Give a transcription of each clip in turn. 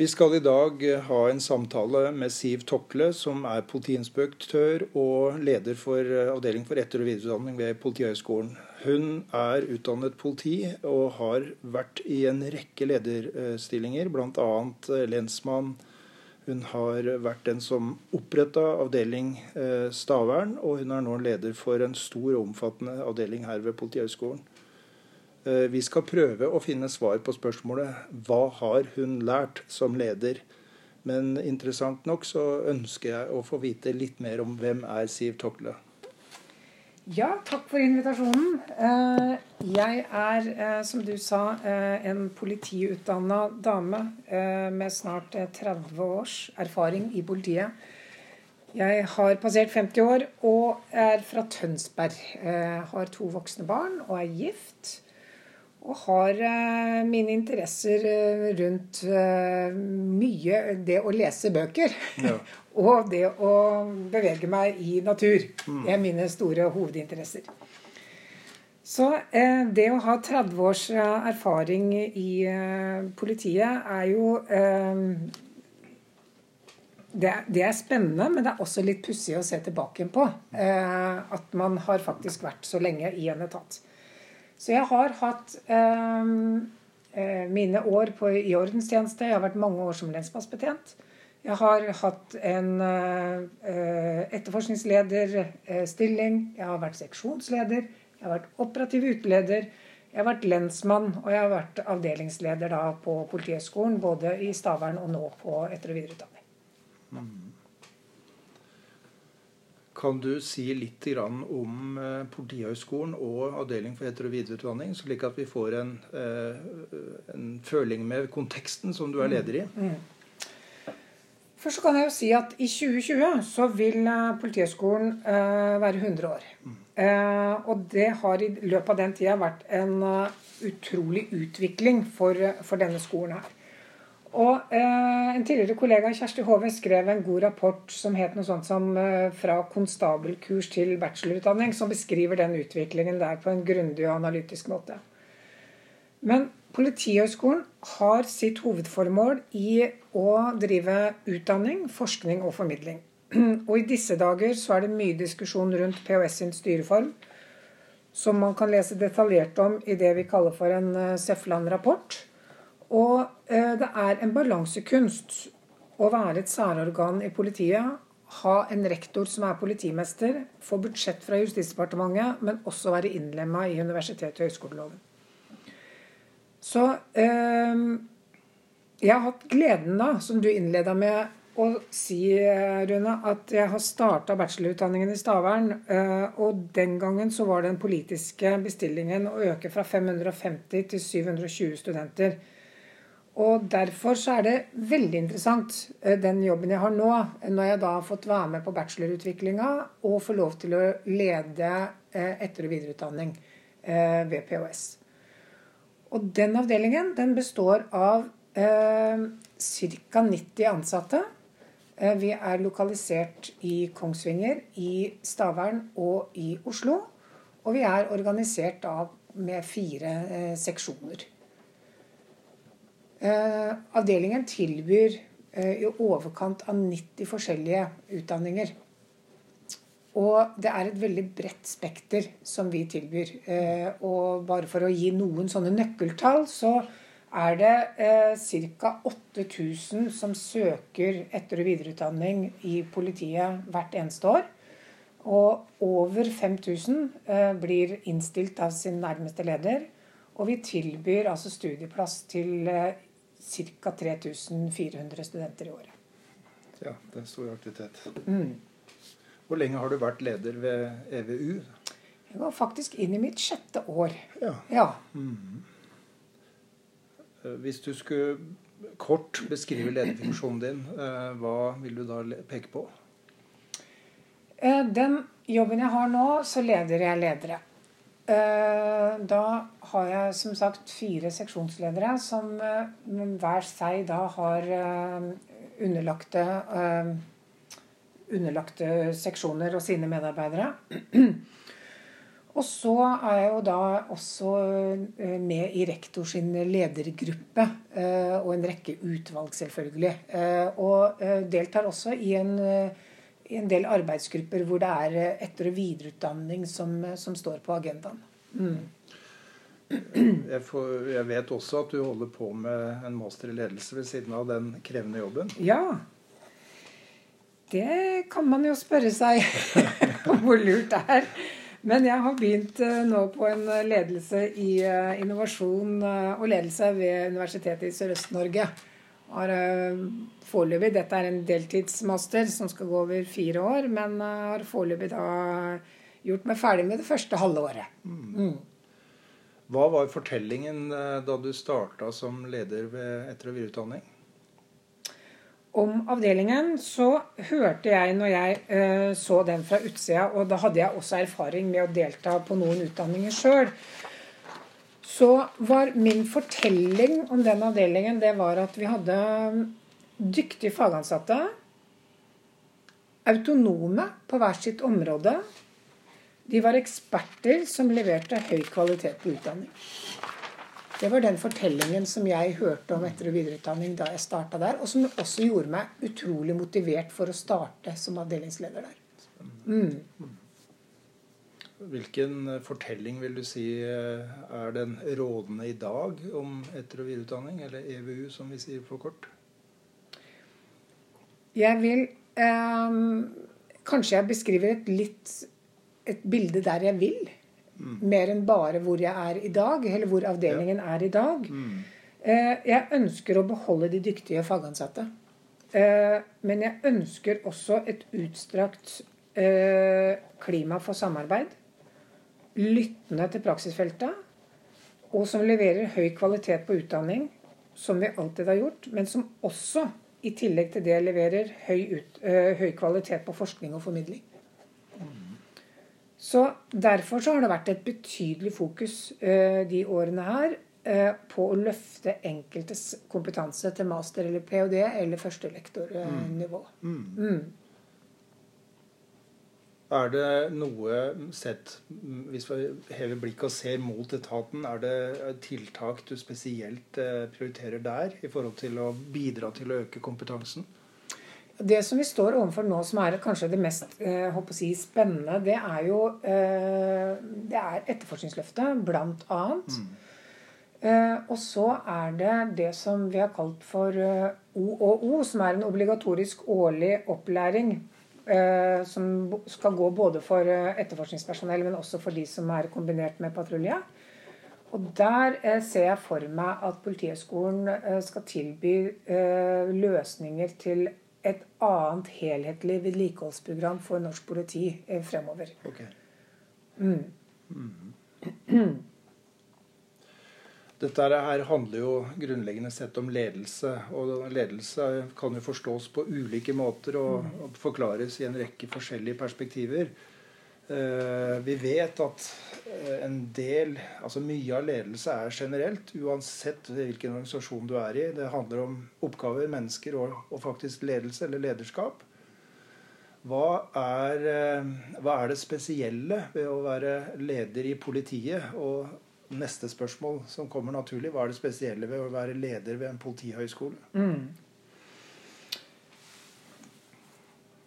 Vi skal i dag eh, ha en samtale med Siv Tokle, som er politiinspektør og leder for eh, avdeling for etter- og videreutdanning ved Politihøgskolen. Hun er utdannet politi og har vært i en rekke lederstillinger, bl.a. Eh, lensmann. Hun har vært den som oppretta avdeling Stavern, og hun er nå leder for en stor og omfattende avdeling her ved Politihøgskolen. Eh, vi skal prøve å finne svar på spørsmålet hva har hun lært som leder. Men interessant nok så ønsker jeg å få vite litt mer om hvem er Siv Tokle. Ja, takk for invitasjonen. Eh, jeg er, eh, som du sa, en politiutdanna dame med snart 30 års erfaring i politiet. Jeg har passert 50 år og er fra Tønsberg. Har to voksne barn og er gift. Og har uh, mine interesser uh, rundt uh, mye det å lese bøker. Ja. og det å bevege meg i natur. Mm. Det er mine store hovedinteresser. Så det å ha 30 års erfaring i politiet er jo det, det, er spennende, men det er også litt pussig å se tilbake på. at man har faktisk vært så lenge i en etat. Så jeg har hatt eh, mine år på, i ordenstjeneste. Jeg har vært mange år som lensmannsbetjent. Jeg har hatt en eh, etterforskningslederstilling. Jeg har vært seksjonsleder. Jeg har vært operativ uteleder. Jeg har vært lensmann, og jeg har vært avdelingsleder da på Politihøgskolen, både i Stavern og nå på etter- og videreutdanning. Mm. Kan du si litt om eh, Politihøgskolen og avdeling for etter- og videreutdanning, slik at vi får en, eh, en, føling med konteksten som du er leder i? Mm. Mm. Først kan jeg jo si at i 2020 så vil eh, Politihøgskolen være 100 år. Mm. og det har i løpet av den tida vært en utrolig utvikling for, for denne skolen her. Og eh, En tidligere kollega Kjersti Hove skrev en god rapport som het noe sånt som eh, 'Fra konstabelkurs til bachelorutdanning', som beskriver den utviklingen der på en grundig og analytisk måte. Men Politihøgskolen har sitt hovedformål i å drive utdanning, forskning og formidling. Og i disse dager så er det mye diskusjon rundt POS sin styreform, som man kan lese detaljert om i det vi kaller for en eh, Sefland-rapport. Og eh, det er en balansekunst å være et særorgan i politiet, ha en rektor som er politimester, få budsjett fra Justisdepartementet, men også være innlemma i universitet- og høyskoleloven. Så eh, jeg har hatt gleden, da, som du innleda med å si, Rune, at jeg har starta bachelorutdanningen i Stavern. Eh, og den gangen så var den politiske bestillingen å øke fra 550 til 720 studenter. Og Derfor så er det veldig interessant, eh, den jobben jeg har nå, når jeg da har fått være med på bachelorutviklinga og får lov til å lede eh, etter- og videreutdanning eh, ved POS. Og den avdelingen den består av eh, ca. 90 ansatte. Vi er lokalisert i Kongsvinger, i Stavern og i Oslo. Og vi er organisert da med fire eh, seksjoner. Eh, avdelingen tilbyr eh, i overkant av 90 forskjellige utdanninger. Og det er et veldig bredt spekter som vi tilbyr. Eh, og bare for å gi noen sånne nøkkeltall, så er det eh, ca. 8000 som søker etter- og videreutdanning i politiet hvert eneste år. Og over 5000 eh, blir innstilt av sin nærmeste leder. Og vi tilbyr altså studieplass til eh, ca. 3400 studenter i året. Ja, det er stor aktivitet. Mm. Hvor lenge har du vært leder ved EVU? Jeg var faktisk inn i mitt sjette år. Ja. ja. Mm. Hvis du skulle kort beskrive lederfunksjonen din, eh, hva vil du da peke på? Eh, den jobben jeg har nå, så leder jeg ledere. Eh, da har jeg som sagt fire seksjonsledere som eh, hver seg da har eh, underlagte, underlagte seksjoner og sine medarbeidere. Og så er jeg jo da også med i rektor sin ledergruppe. Og en rekke utvalg, selvfølgelig. Og deltar også i en, en del arbeidsgrupper hvor det er etter- og videreutdanning som, som står på agendaen. Mm. Jeg, får, jeg, vet også at du holder på med en master i ledelse ved siden av den krevende jobben. Ja. Det kan man jo spørre seg om hvor lurt det er. Men jeg har begynt eh, nå på en ledelse i eh, innovasjon eh, og ledelse ved Universitetet i Sørøst-Norge. Foreløpig Dette er en deltidsmaster som skal gå over fire år, men har foreløpig da gjort meg ferdig med det første halve året. Mm. Hva var fortellingen eh, da du starta som leder ved etter- og videreutdanning? Om avdelingen så hørte jeg når jeg så den fra utsida, og da hadde jeg også erfaring med å delta på noen utdanninger sjøl, så var min fortelling om den avdelingen det var at vi hadde dyktige fagansatte. Autonome på hver sitt område. De var eksperter som leverte høy kvalitet på utdanning. Det var den fortellingen som jeg hørte om etter- og videreutdanning da jeg starta der, og som også gjorde meg utrolig motivert for å starte som avdelingsleder der. Mm. Hvilken fortelling vil du si eh, er den rådende i dag om etter- og videreutdanning, eller EVU som vi sier for kort? Jeg vil eh, Kanskje jeg beskriver et litt et bilde der jeg vil. Mm. Mer enn bare hvor jeg er i dag, eller hvor avdelingen ja. er i dag. Mm. Eh, jeg ønsker å beholde de dyktige fagansatte. Eh, men jeg ønsker også et utstrakt eh, klima for samarbeid. Lyttende til praksisfeltet. Og som leverer høy kvalitet på utdanning, som vi alltid har gjort. Men som også, i tillegg til det, leverer høy, ut, høy kvalitet på forskning og formidling. Så Derfor så har det vært et betydelig fokus øh, de årene her øh, på å løfte enkeltes kompetanse til master eller ph.d. eller førstelektornivå. Mm. Er det noe sett, hvis vi hever blikket og ser mot etaten, er det tiltak du spesielt eh, prioriterer der i forhold til å bidra til å øke kompetansen? Det som vi står overfor nå, som er kanskje det mest eh, si, spennende, det er jo eh, det er etterforskningsløftet, blant annet. Mm. Eh, og så er det det som vi har kalt for OOO, som er en obligatorisk årlig opplæring. Eh, som skal gå både for eh, etterforskningspersonell, men også for de som er kombinert med patrulje. Og Der ser jeg for meg at Politihøgskolen skal tilby løsninger til et annet helhetlig vedlikeholdsprogram for norsk politi eh, fremover. Okay. Mm. Mm. Dette her handler jo grunnleggende sett om ledelse. Og ledelse kan jo forstås på ulike måter og, mm. og forklares i en rekke forskjellige perspektiver. Eh, vi vet at eh, en del, altså mye av ledelse er generelt, uansett hvilken organisasjon du er i. Det handler om oppgaver, mennesker og, og faktisk ledelse eller lederskap. Hva er, eh, hva er, det spesielle ved å være leder i politiet? Og neste spørsmål som kommer naturlig, hva er det spesielle ved å være leder ved en politihøyskole? Mm.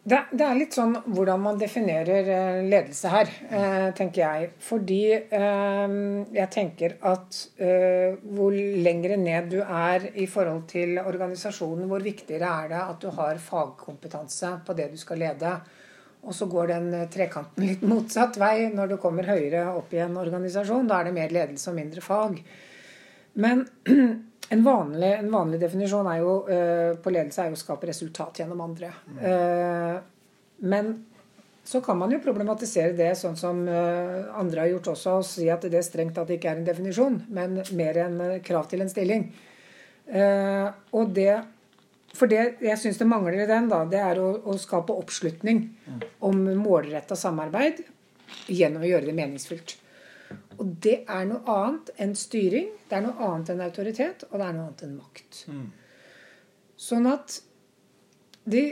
Det, det, er litt sånn hvordan man definerer eh, ledelse her, eh, tenker jeg. Fordi eh, jeg tenker at hvor lengre ned du er i forhold til organisasjonen, hvor viktigere er det at du har fagkompetanse på det du skal lede. Og så går den eh, trekanten litt motsatt vei når du kommer høyere opp i en organisasjon. Da er det mer ledelse og mindre fag. Men En vanlig, en vanlig, definisjon jo, uh, på ledelse er jo å skape resultat gjennom andre. Uh, men så kan man jo problematisere det sånn som uh, andre har gjort også, og si at det strengt tatt ikke er en definisjon, men mer en krav til en stilling. og det For det jeg syns det mangler i den, da, det er å, å skape oppslutning om målretta samarbeid gjennom å gjøre det meningsfylt. Og det er noe annet enn styring, det er noe annet enn autoritet, og det er noe annet enn makt. Mm. Sånn at de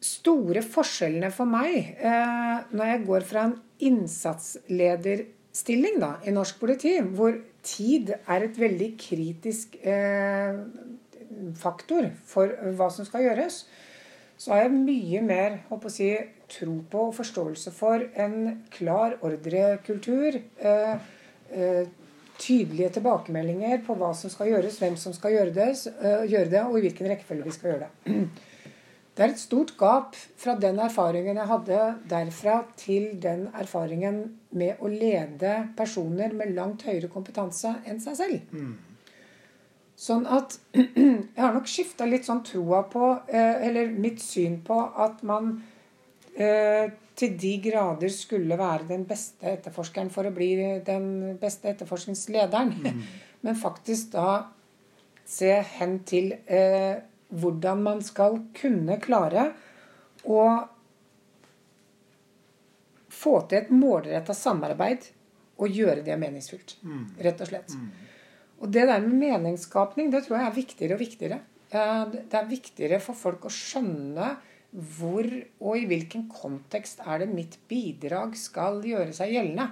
store forskjellene for meg eh, når jeg går fra en innsatslederstilling da, i norsk politi, hvor tid er et veldig kritisk eh, faktor for hva som skal gjøres, så har jeg mye mer å si, tro på og forståelse for en klar ordrekultur. Eh, eh, tydelige tilbakemeldinger på hva som skal gjøres, hvem som skal gjøre det, eh, gjøre det og i hvilken rekkefølge vi skal gjøre det. Det er et stort gap fra den erfaringen jeg hadde derfra, til den erfaringen med å lede personer med langt høyere kompetanse enn seg selv. Mm. Sånn at Jeg har nok skifta litt sånn troa på, eh, eller mitt syn på, at man eh, til de grader skulle være den beste etterforskeren for å bli den beste etterforskningslederen. Mm. Men faktisk da se hen til eh, hvordan man skal kunne klare å få til et målretta samarbeid og gjøre det meningsfullt. Mm. Rett og slett. Mm. Og det der med meningsskapning, det tror jeg er viktigere og viktigere. Det er viktigere for folk å skjønne hvor og i hvilken kontekst er det mitt bidrag skal gjøre seg gjeldende.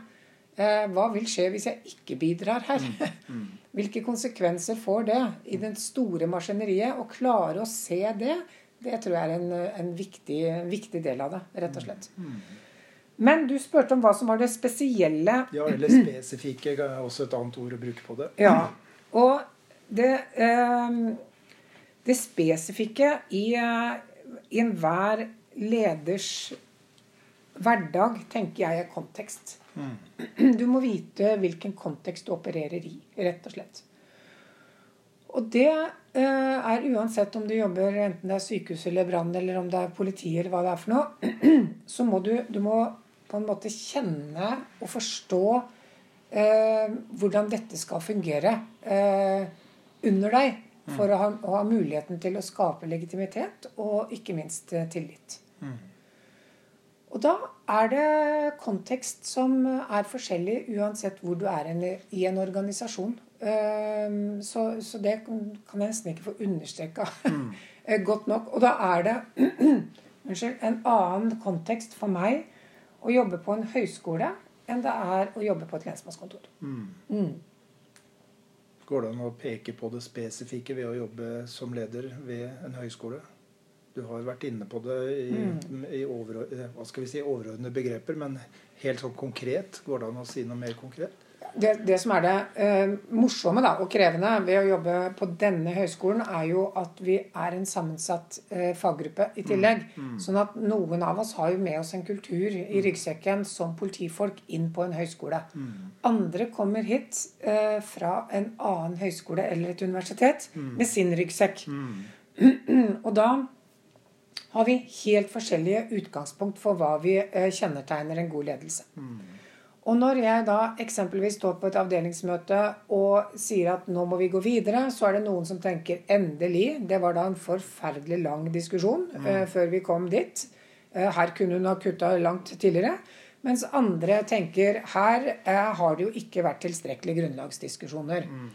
Eh, hva vil skje hvis jeg ikke bidrar her? Mm, mm. Hvilke konsekvenser får det i den store maskineriet? Å klare å se det, det tror jeg er en, en viktig, viktig, del av det, rett og slett. Men du spurte om hva som var det spesielle Ja, eller spesifikke er også et annet ord å bruke på det. Ja, og det, eh, det spesifikke i, eh, i enhver leders hverdag, tenker jeg, er kontekst. Mm. Du må vite hvilken kontekst du opererer i, rett og slett. Og det eh, er uansett om du jobber enten det er sykehus eller brann, eller om det er politi, eller hva det er for noe, så må du, du må på en måte kjenne og forstå eh, hvordan dette skal fungere eh, under deg. For å ha, å ha, muligheten til å skape legitimitet og ikke minst eh, tillit. Mm. Og da er det kontekst som er forskjellig uansett hvor du er en, i en organisasjon. Eh, så, så, det kan jeg nesten ikke få understreka mm. godt nok. Og da er det en annen kontekst for meg å jobbe på en høyskole enn det er å jobbe på et lensmannskontor. Mm. Mm. Går det an å peke på det spesifikke ved å jobbe som leder ved en høyskole? Du har vært inne på det i, mm. i over, vi si, overordnede begreper, men helt sånn konkret, går det an å si noe mer konkret? Det, det, som er det eh, morsomme da, og krevende ved å jobbe på denne høyskolen, er jo at vi er en sammensatt eh, faggruppe i tillegg. Mm, mm. Sånn at noen av oss har jo med oss en kultur i mm. ryggsekken som politifolk inn på en høyskole. Mm. Andre kommer hit eh, fra en annen høyskole eller et universitet mm. med sin ryggsekk. Mm. og da har vi helt forskjellige utgangspunkt for hva vi eh, kjennetegner en god ledelse. Og når jeg da eksempelvis står på et avdelingsmøte og sier at nå må vi gå videre, så er det noen som tenker 'endelig'. Det var da en forferdelig lang diskusjon mm. uh, før vi kom dit. Uh, her kunne hun ha kutta langt tidligere. Mens andre tenker her uh, har det jo ikke vært tilstrekkelige grunnlagsdiskusjoner. Mm.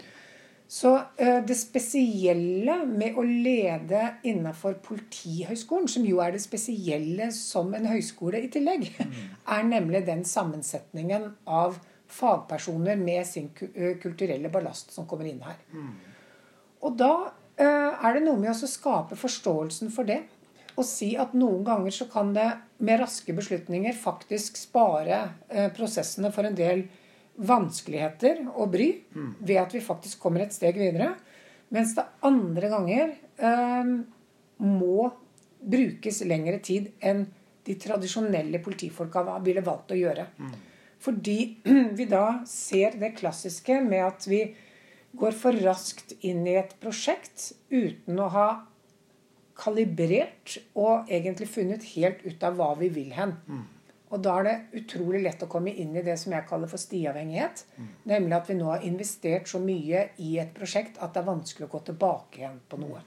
Så eh, det spesielle med å lede innenfor Politihøgskolen, som jo er det spesielle som en høyskole i tillegg, mm. er nemlig den sammensetningen av fagpersoner med sin eh, kulturelle ballast som kommer inn her. Mm. Og da eh, er det noe med å skape forståelsen for det. Og si at noen ganger så kan det med raske beslutninger faktisk spare prosessene for en del vanskeligheter og bry ved at vi faktisk kommer et steg videre. Mens det andre ganger eh, må brukes lengre tid enn de tradisjonelle politifolka ville valgt å gjøre. Mm. Fordi vi da ser det klassiske med at vi går for raskt inn i et prosjekt uten å ha kalibrert og egentlig funnet helt ut av hva vi vil hen. Mm. Og da er det utrolig lett å komme inn i det som jeg kaller for stiavhengighet. Mm. Nemlig at vi nå har investert så mye i et prosjekt at det er vanskelig å gå tilbake igjen på noe.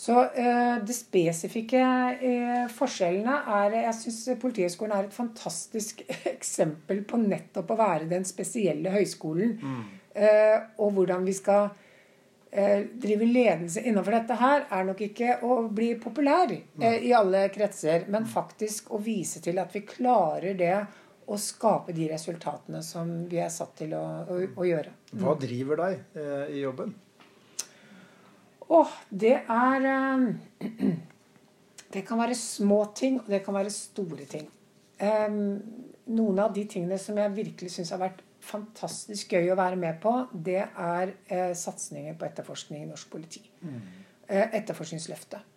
Så eh, de spesifikke eh, forskjellene er Jeg syns Politihøgskolen er et fantastisk eksempel på nettopp å være den spesielle høyskolen. Mm. Eh, og hvordan vi skal driver ledelse innenfor dette her, er nok ikke å bli populær eh, i alle kretser, men faktisk å vise til at vi klarer det å skape de resultatene som vi er satt til å, å, å gjøre. Hva driver deg eh, i jobben? Åh, det er eh, Det kan være små ting, og det kan være store ting. Noen av de tingene som jeg virkelig syns har vært fantastisk gøy å være med på, det er eh, satsinger på etterforskning i norsk politi. Mm. Eh, etterforskningsløftet.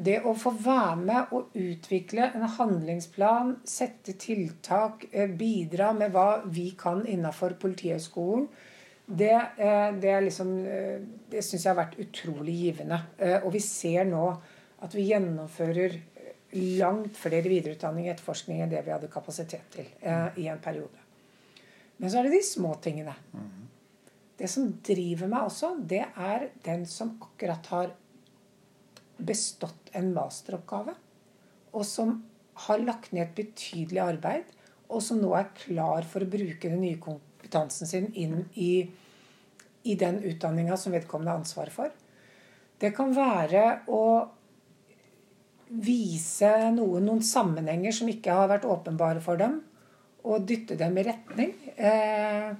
Det å få være med og utvikle en handlingsplan, sette tiltak, eh, bidra med hva vi kan innafor Politihøgskolen, det, eh, det, er liksom, eh, det syns jeg har vært utrolig givende. Eh, og vi ser nå at vi gjennomfører langt flere videreutdanning i etterforskning enn det vi hadde kapasitet til i en periode. Men så er det de små tingene. Det som driver meg også, det er den som akkurat har bestått en masteroppgave, og som har lagt ned et betydelig arbeid, og som nå er klar for å bruke den nye kompetansen sin inn i, i den utdanninga som vedkommende har ansvaret for. Det kan være å vise noen, noen sammenhenger som ikke har vært åpenbare for dem, og dytte dem i retning eh,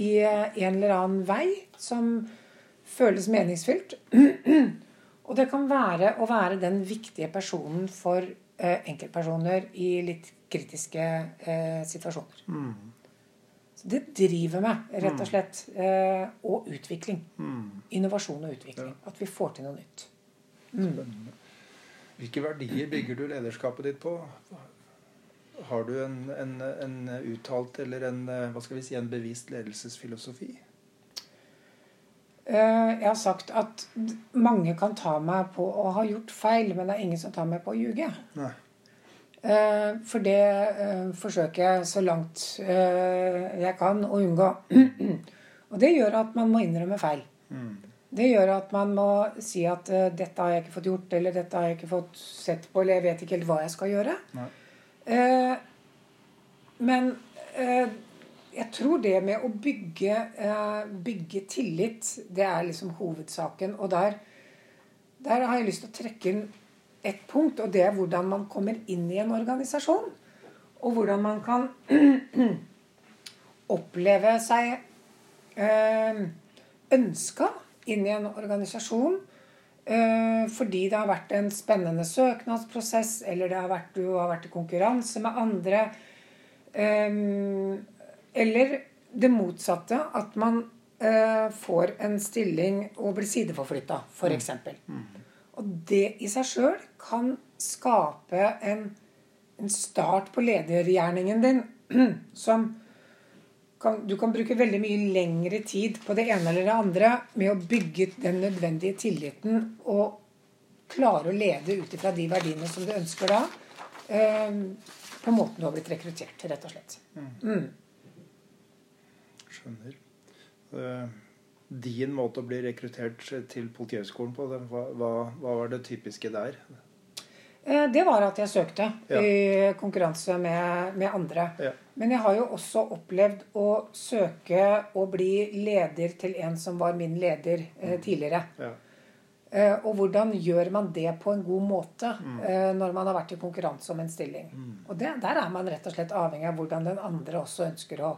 i en eller annen vei som føles meningsfylt. og det kan være å være den viktige personen for eh, enkeltpersoner i litt kritiske eh, situasjoner. Mm. Så det driver meg, rett og mm. slett. Eh, og utvikling. Mm. Innovasjon og utvikling. Ja. At vi får til noe nytt. Mm. Hvilke verdier bygger du lederskapet ditt på? Har du en, en, en uttalt eller en, hva skal vi si, en bevist ledelsesfilosofi? Eh, jeg har sagt at mange kan ta meg på å ha gjort feil, men det er ingen som tar meg på å ljuge. Nei. Eh, for det eh, forsøker jeg så langt jeg kan å unngå. Og det gjør at man må innrømme feil. Mm. Det gjør at man må si at 'dette har jeg ikke fått gjort', eller 'dette har jeg ikke fått sett på', eller 'jeg vet ikke helt hva jeg skal gjøre'. Uh, men eh, jeg tror det med å bygge, bygge, tillit, det er liksom hovedsaken. Og der, der har jeg lyst til å trekke inn ett punkt, og det er hvordan man kommer inn i en organisasjon. Og hvordan man kan oppleve seg ønska inn i en organisasjon eh, fordi det har vært en spennende søknadsprosess, eller det har vært, du har vært i konkurranse med andre. Eh, eller det motsatte, at man eh, får en stilling og blir sideforflytta, f.eks. Mm. Og det i seg sjøl kan skape en, en start på ledergjerningen din som kan, du kan bruke veldig mye lengre tid på det ene eller det andre med å bygge den nødvendige tilliten og klare å lede ut ifra de verdiene som du ønsker da, eh, på måten du har blitt rekruttert, rett og slett. Mm. mm. Skjønner. Uh, din måte å bli rekruttert til Politihøgskolen på, hva, hva, hva var det typiske der? Eh, det var at jeg søkte ja. i konkurranse med, med andre. Ja. Men jeg har jo også opplevd å søke og bli leder til en som var min leder eh, mm. tidligere. Ja. Eh, og hvordan gjør man det på en god måte mm. eh, når man har vært i konkurranse om en stilling? Mm. Og det, der er man rett og slett avhengig av hvordan den andre også ønsker å,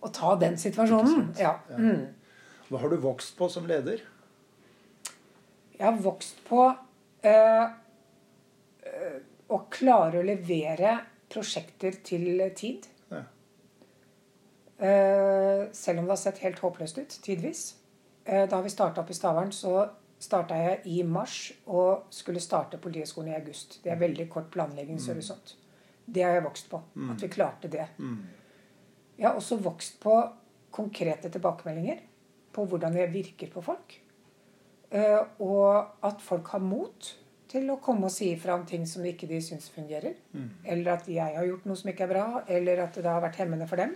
å ta den situasjonen. Ja. Mm. Hva har du vokst på som leder? Jeg har vokst på eh, å klare å levere prosjekter til tid. Ja. Uh, selv om det har sett helt håpløst ut tidvis. Uh, da vi starta opp i Stavern, så starta jeg i mars og skulle starte Politihøgskolen i august. Det er veldig kort planleggingshorisont. Mm. Det har jeg vokst på. Mm. At vi klarte det. Mm. Jeg har også vokst på konkrete tilbakemeldinger på hvordan jeg virker på folk. Uh, og at folk har mot til å komme og si ifra om ting som ikke de syns fungerer. Mm. Eller at jeg har gjort noe som ikke er bra, eller at det har vært hemmende for dem.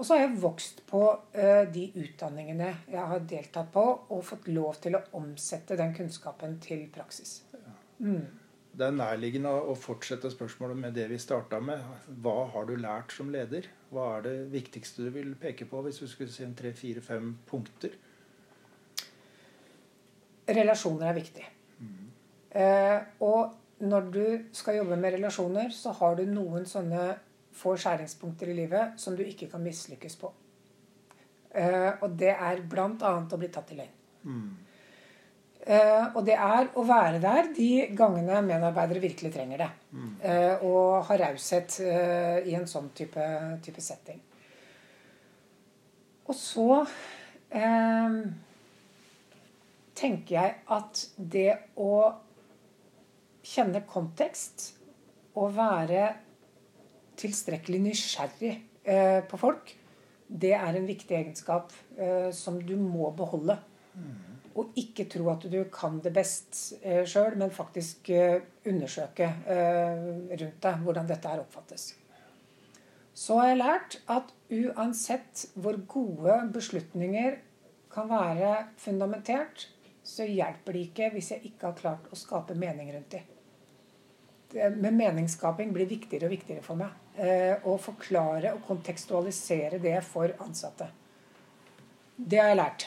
Og så har jeg vokst på uh, de utdanningene jeg har deltatt på, og fått lov til å omsette den kunnskapen til praksis. Ja. Mm. Det er nærliggende å fortsette spørsmålet med det vi starta med. Hva har du lært som leder? Hva er det viktigste du vil peke på, hvis du skulle si en tre, fire, fem punkter? Relasjoner er viktig. Eh, og når du skal jobbe med relasjoner, så har du noen sånne få skjæringspunkter i livet som du ikke kan mislykkes på. Eh, og det er bl.a. å bli tatt i løgn. Mm. Uh, og det er å være der de gangene medarbeidere virkelig trenger det. Eh, og ha raushet uh, i en sånn type, type setting. Og så eh, tenker jeg at det å kjenne kontekst og være tilstrekkelig nysgjerrig eh, på folk, det er en viktig egenskap eh, som du må beholde. Og ikke tro at du kan det best eh, sjøl, men faktisk eh, undersøke eh, rundt deg hvordan dette her oppfattes. Så har jeg lært at uansett hvor gode beslutninger kan være fundamentert, så hjelper de ikke hvis jeg ikke har klart å skape mening rundt dem. Men meningsskaping blir viktigere og viktigere for meg. Eh, å forklare og kontekstualisere det for ansatte. Det har jeg lært.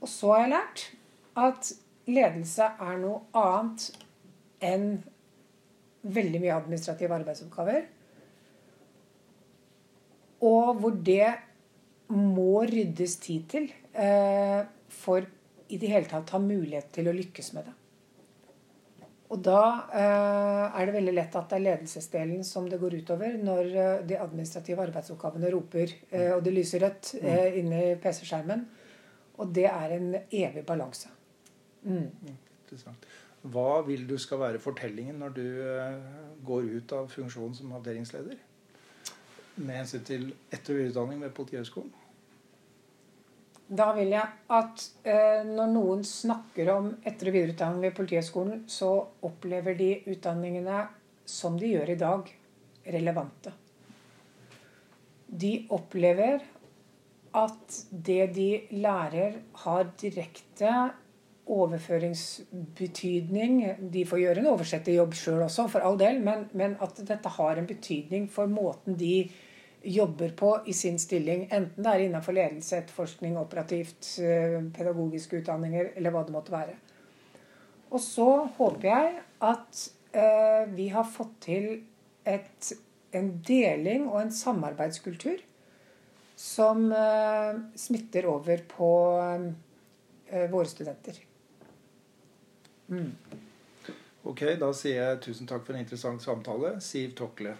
Og så har jeg lært at ledelse er noe annet enn veldig mye administrative arbeidsoppgaver. Og hvor det må ryddes tid til eh, for i det hele tatt å ha mulighet til å lykkes med det. Og da eh, er det veldig lett at det er ledelsesdelen som det går utover når eh, de administrative arbeidsoppgavene roper eh, og det lyser rødt eh, inni PC-skjermen. Og det er en evig balanse. Mm. Interessant. Hva vil du skal være fortellingen når du går ut av funksjonen som avdelingsleder? Med hensyn til etter- og videreutdanning ved Politihøgskolen? Da vil jeg at eh, når noen snakker om etter- og videreutdanning ved Politihøgskolen, så opplever de utdanningene som de gjør i dag, relevante. De opplever at det de lærer, har direkte overføringsbetydning. De får gjøre en oversetterjobb sjøl også, for all del, men, men at dette har en betydning for måten de jobber på i sin stilling. Enten det er innenfor ledelse, etterforskning, operativt, eh, pedagogiske utdanninger eller hva det måtte være. Og så håper jeg at eh, vi har fått til et, en deling og en samarbeidskultur som eh, smitter over på eh, våre studenter. Ok, da sier jeg tusen takk for en interessant samtale. Siv Tokle.